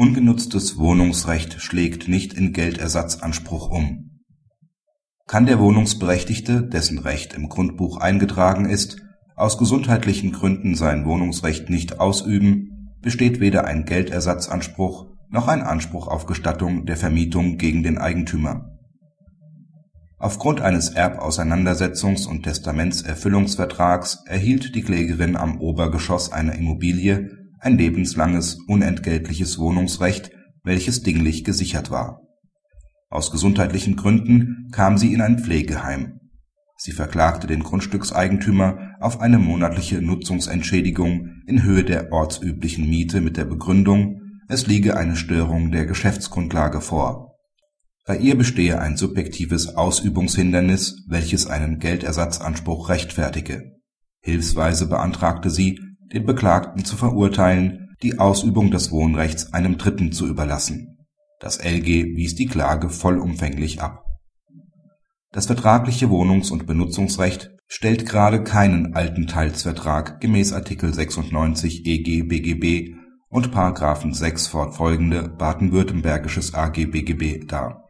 Ungenutztes Wohnungsrecht schlägt nicht in Geldersatzanspruch um. Kann der Wohnungsberechtigte, dessen Recht im Grundbuch eingetragen ist, aus gesundheitlichen Gründen sein Wohnungsrecht nicht ausüben, besteht weder ein Geldersatzanspruch noch ein Anspruch auf Gestattung der Vermietung gegen den Eigentümer. Aufgrund eines Erbauseinandersetzungs und Testamentserfüllungsvertrags erhielt die Klägerin am Obergeschoss einer Immobilie ein lebenslanges unentgeltliches Wohnungsrecht, welches dinglich gesichert war. Aus gesundheitlichen Gründen kam sie in ein Pflegeheim. Sie verklagte den Grundstückseigentümer auf eine monatliche Nutzungsentschädigung in Höhe der ortsüblichen Miete mit der Begründung, es liege eine Störung der Geschäftsgrundlage vor. Bei ihr bestehe ein subjektives Ausübungshindernis, welches einen Geldersatzanspruch rechtfertige. Hilfsweise beantragte sie den Beklagten zu verurteilen, die Ausübung des Wohnrechts einem Dritten zu überlassen. Das LG wies die Klage vollumfänglich ab. Das vertragliche Wohnungs und Benutzungsrecht stellt gerade keinen alten Teilsvertrag gemäß Artikel 96 EG BGB und § 6 fortfolgende baden-württembergisches AG BGB dar.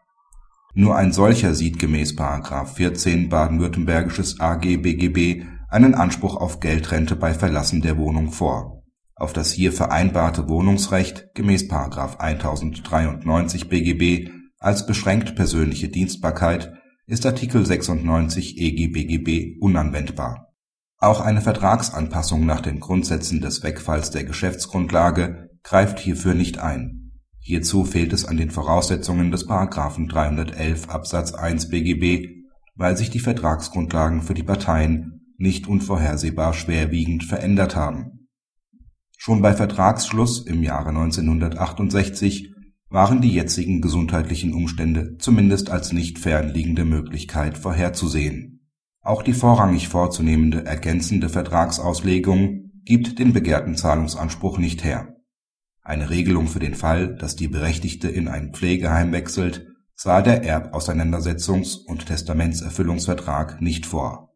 Nur ein solcher sieht gemäß § 14 baden-württembergisches AG BGB einen Anspruch auf Geldrente bei Verlassen der Wohnung vor. Auf das hier vereinbarte Wohnungsrecht gemäß § 1093 BGB als beschränkt persönliche Dienstbarkeit ist Artikel 96 EG BGB unanwendbar. Auch eine Vertragsanpassung nach den Grundsätzen des Wegfalls der Geschäftsgrundlage greift hierfür nicht ein. Hierzu fehlt es an den Voraussetzungen des § 311 Absatz 1 BGB, weil sich die Vertragsgrundlagen für die Parteien nicht unvorhersehbar schwerwiegend verändert haben. Schon bei Vertragsschluss im Jahre 1968 waren die jetzigen gesundheitlichen Umstände zumindest als nicht fernliegende Möglichkeit vorherzusehen. Auch die vorrangig vorzunehmende ergänzende Vertragsauslegung gibt den begehrten Zahlungsanspruch nicht her. Eine Regelung für den Fall, dass die Berechtigte in ein Pflegeheim wechselt, sah der Erbauseinandersetzungs und Testamentserfüllungsvertrag nicht vor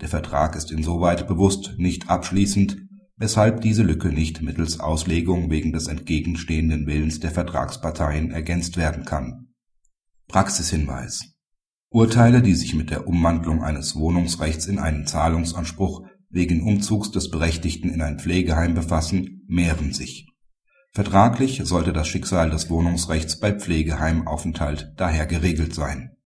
der Vertrag ist insoweit bewusst nicht abschließend, weshalb diese Lücke nicht mittels Auslegung wegen des entgegenstehenden Willens der Vertragsparteien ergänzt werden kann. Praxishinweis Urteile, die sich mit der Umwandlung eines Wohnungsrechts in einen Zahlungsanspruch wegen Umzugs des Berechtigten in ein Pflegeheim befassen, mehren sich. Vertraglich sollte das Schicksal des Wohnungsrechts bei Pflegeheimaufenthalt daher geregelt sein